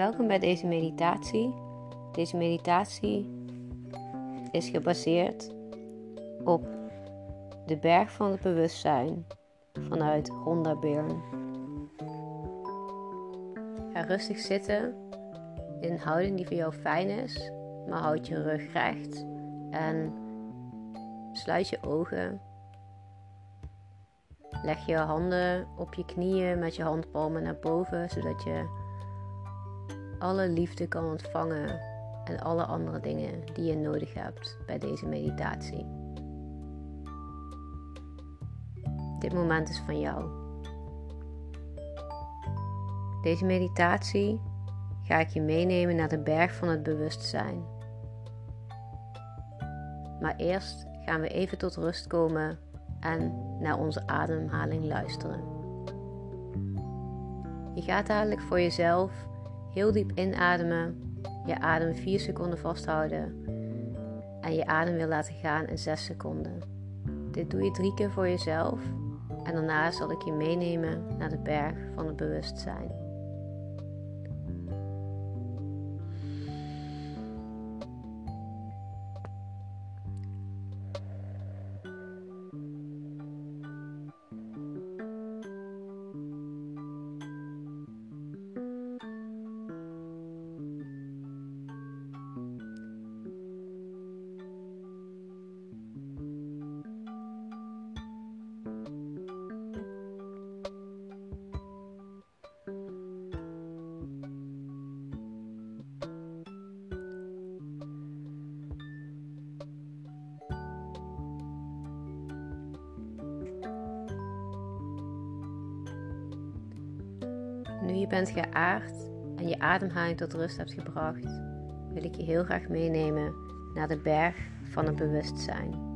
Welkom bij deze meditatie. Deze meditatie is gebaseerd op de berg van het bewustzijn vanuit Honda Byrne. Ga rustig zitten in een houding die voor jou fijn is, maar houd je rug recht en sluit je ogen. Leg je handen op je knieën met je handpalmen naar boven, zodat je alle liefde kan ontvangen en alle andere dingen die je nodig hebt bij deze meditatie. Dit moment is van jou. Deze meditatie ga ik je meenemen naar de berg van het bewustzijn. Maar eerst gaan we even tot rust komen en naar onze ademhaling luisteren. Je gaat dadelijk voor jezelf heel diep inademen, je adem 4 seconden vasthouden en je adem weer laten gaan in 6 seconden. Dit doe je drie keer voor jezelf en daarna zal ik je meenemen naar de berg van het bewustzijn. Je bent geaard en je ademhaling tot rust hebt gebracht, wil ik je heel graag meenemen naar de berg van het bewustzijn.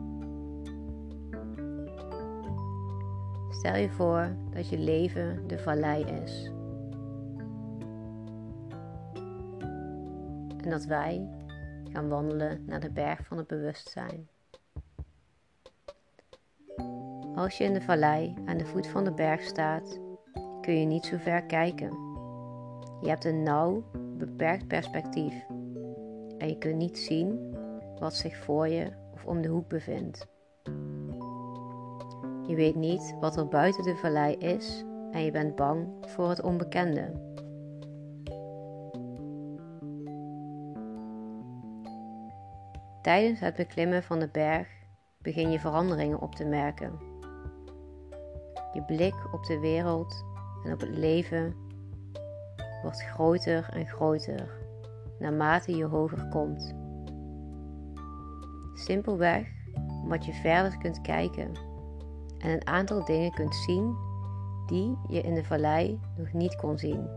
Stel je voor dat je leven de vallei is. En dat wij gaan wandelen naar de berg van het bewustzijn. Als je in de vallei aan de voet van de berg staat, kun je niet zo ver kijken. Je hebt een nauw, beperkt perspectief en je kunt niet zien wat zich voor je of om de hoek bevindt. Je weet niet wat er buiten de vallei is en je bent bang voor het onbekende. Tijdens het beklimmen van de berg begin je veranderingen op te merken. Je blik op de wereld en op het leven wordt groter en groter naarmate je hoger komt. Simpelweg omdat je verder kunt kijken en een aantal dingen kunt zien die je in de vallei nog niet kon zien.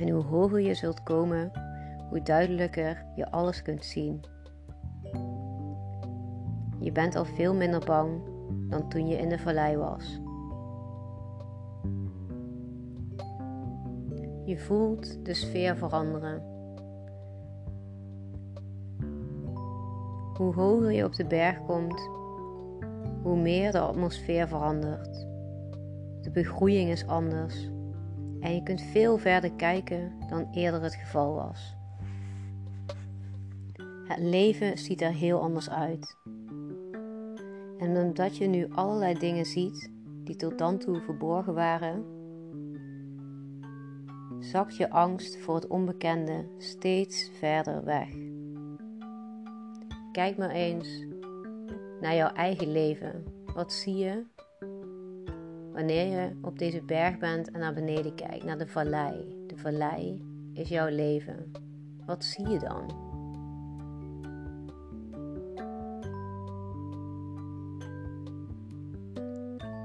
En hoe hoger je zult komen, hoe duidelijker je alles kunt zien. Je bent al veel minder bang dan toen je in de vallei was. Je voelt de sfeer veranderen. Hoe hoger je op de berg komt, hoe meer de atmosfeer verandert. De begroeiing is anders en je kunt veel verder kijken dan eerder het geval was. Het leven ziet er heel anders uit. En omdat je nu allerlei dingen ziet die tot dan toe verborgen waren, zakt je angst voor het onbekende steeds verder weg. Kijk maar eens naar jouw eigen leven. Wat zie je wanneer je op deze berg bent en naar beneden kijkt, naar de vallei? De vallei is jouw leven. Wat zie je dan?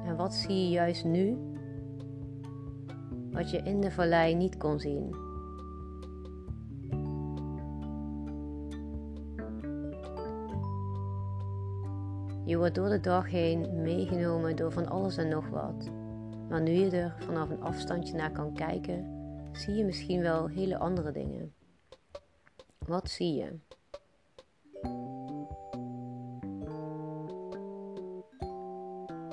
En wat zie je juist nu wat je in de vallei niet kon zien. Je wordt door de dag heen meegenomen door van alles en nog wat. Maar nu je er vanaf een afstandje naar kan kijken, zie je misschien wel hele andere dingen. Wat zie je?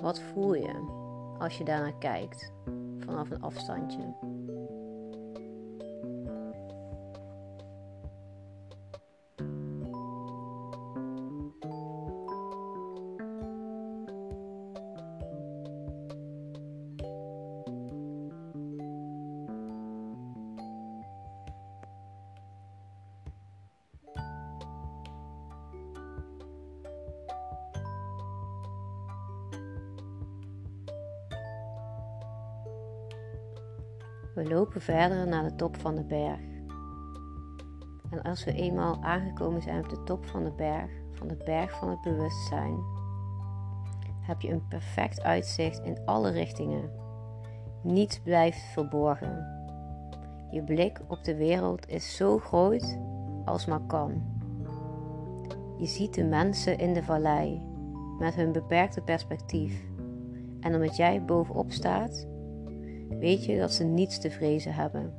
Wat voel je als je daarnaar kijkt? Vanaf een afstandje. We lopen verder naar de top van de berg. En als we eenmaal aangekomen zijn op de top van de berg, van de berg van het bewustzijn, heb je een perfect uitzicht in alle richtingen. Niets blijft verborgen. Je blik op de wereld is zo groot als maar kan. Je ziet de mensen in de vallei met hun beperkte perspectief. En omdat jij bovenop staat, weet je dat ze niets te vrezen hebben.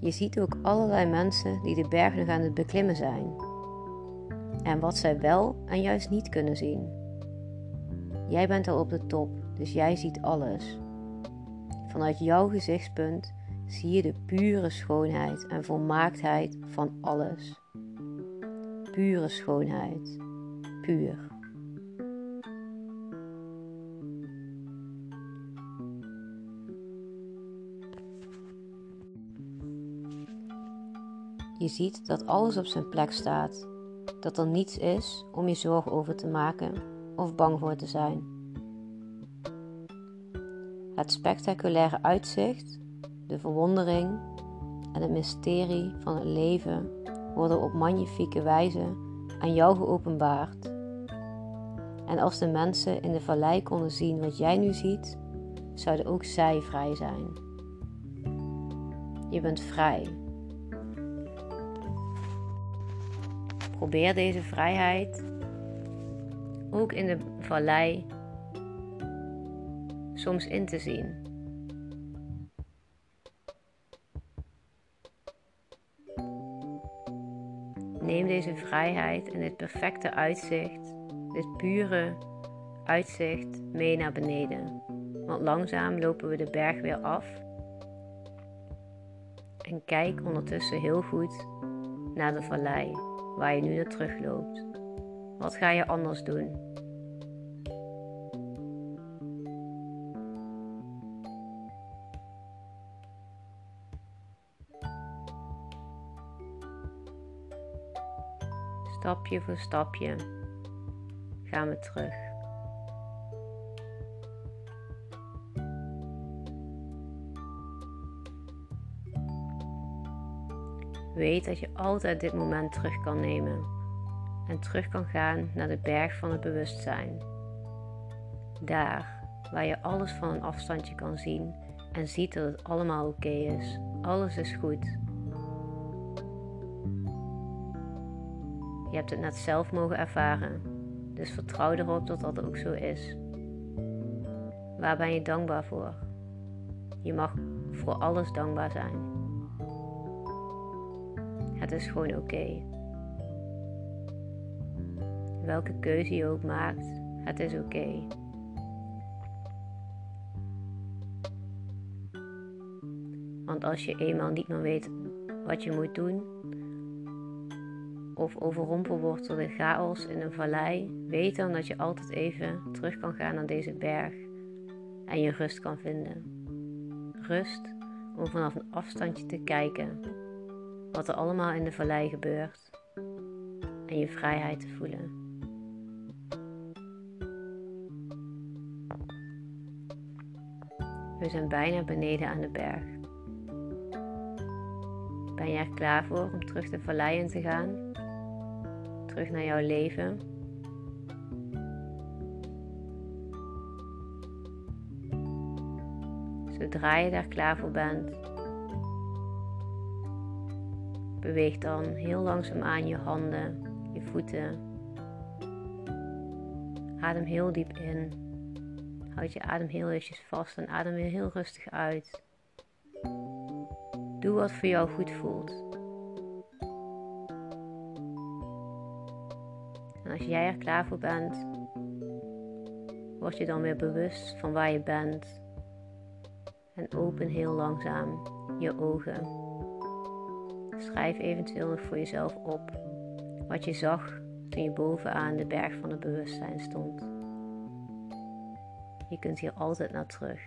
Je ziet ook allerlei mensen die de berg nog aan het beklimmen zijn. En wat zij wel en juist niet kunnen zien. Jij bent al op de top, dus jij ziet alles. Vanuit jouw gezichtspunt zie je de pure schoonheid en volmaaktheid van alles. Pure schoonheid. Puur. Je ziet dat alles op zijn plek staat, dat er niets is om je zorgen over te maken of bang voor te zijn. Het spectaculaire uitzicht, de verwondering en het mysterie van het leven worden op magnifieke wijze aan jou geopenbaard. En als de mensen in de vallei konden zien wat jij nu ziet, zouden ook zij vrij zijn. Je bent vrij Probeer deze vrijheid ook in de vallei soms in te zien. Neem deze vrijheid en dit perfecte uitzicht, dit pure uitzicht mee naar beneden. Want langzaam lopen we de berg weer af. En kijk ondertussen heel goed naar de vallei waar je nu naar terug loopt. Wat ga je anders doen? Stapje voor stapje gaan we terug. Weet dat je altijd dit moment terug kan nemen en terug kan gaan naar de berg van het bewustzijn. Daar waar je alles van een afstandje kan zien en ziet dat het allemaal oké is. Alles is goed. Je hebt het net zelf mogen ervaren, dus vertrouw erop dat dat ook zo is. Waar ben je dankbaar voor? Je mag voor alles dankbaar zijn. Het is gewoon oké. Welke keuze je ook maakt, het is oké. Want als je eenmaal niet meer weet wat je moet doen, of overrompeld wordt door de chaos in een vallei, weet dan dat je altijd even terug kan gaan naar deze berg en je rust kan vinden. Rust om vanaf een afstandje te kijken wat er allemaal in de vallei gebeurt en je vrijheid te voelen. We zijn bijna beneden aan de berg. Ben je er klaar voor om terug de vallei in te gaan? Terug naar jouw leven? Zodra je daar klaar voor bent, Beweeg dan heel langzaam aan je handen, je voeten. Adem heel diep in. Houd je adem heel eventjes vast en adem weer heel rustig uit. Doe wat voor jou goed voelt. En als jij er klaar voor bent, word je dan weer bewust van waar je bent. En open heel langzaam je ogen. Schrijf eventueel voor jezelf op wat je zag toen je bovenaan de berg van het bewustzijn stond. Je kunt hier altijd naar terug.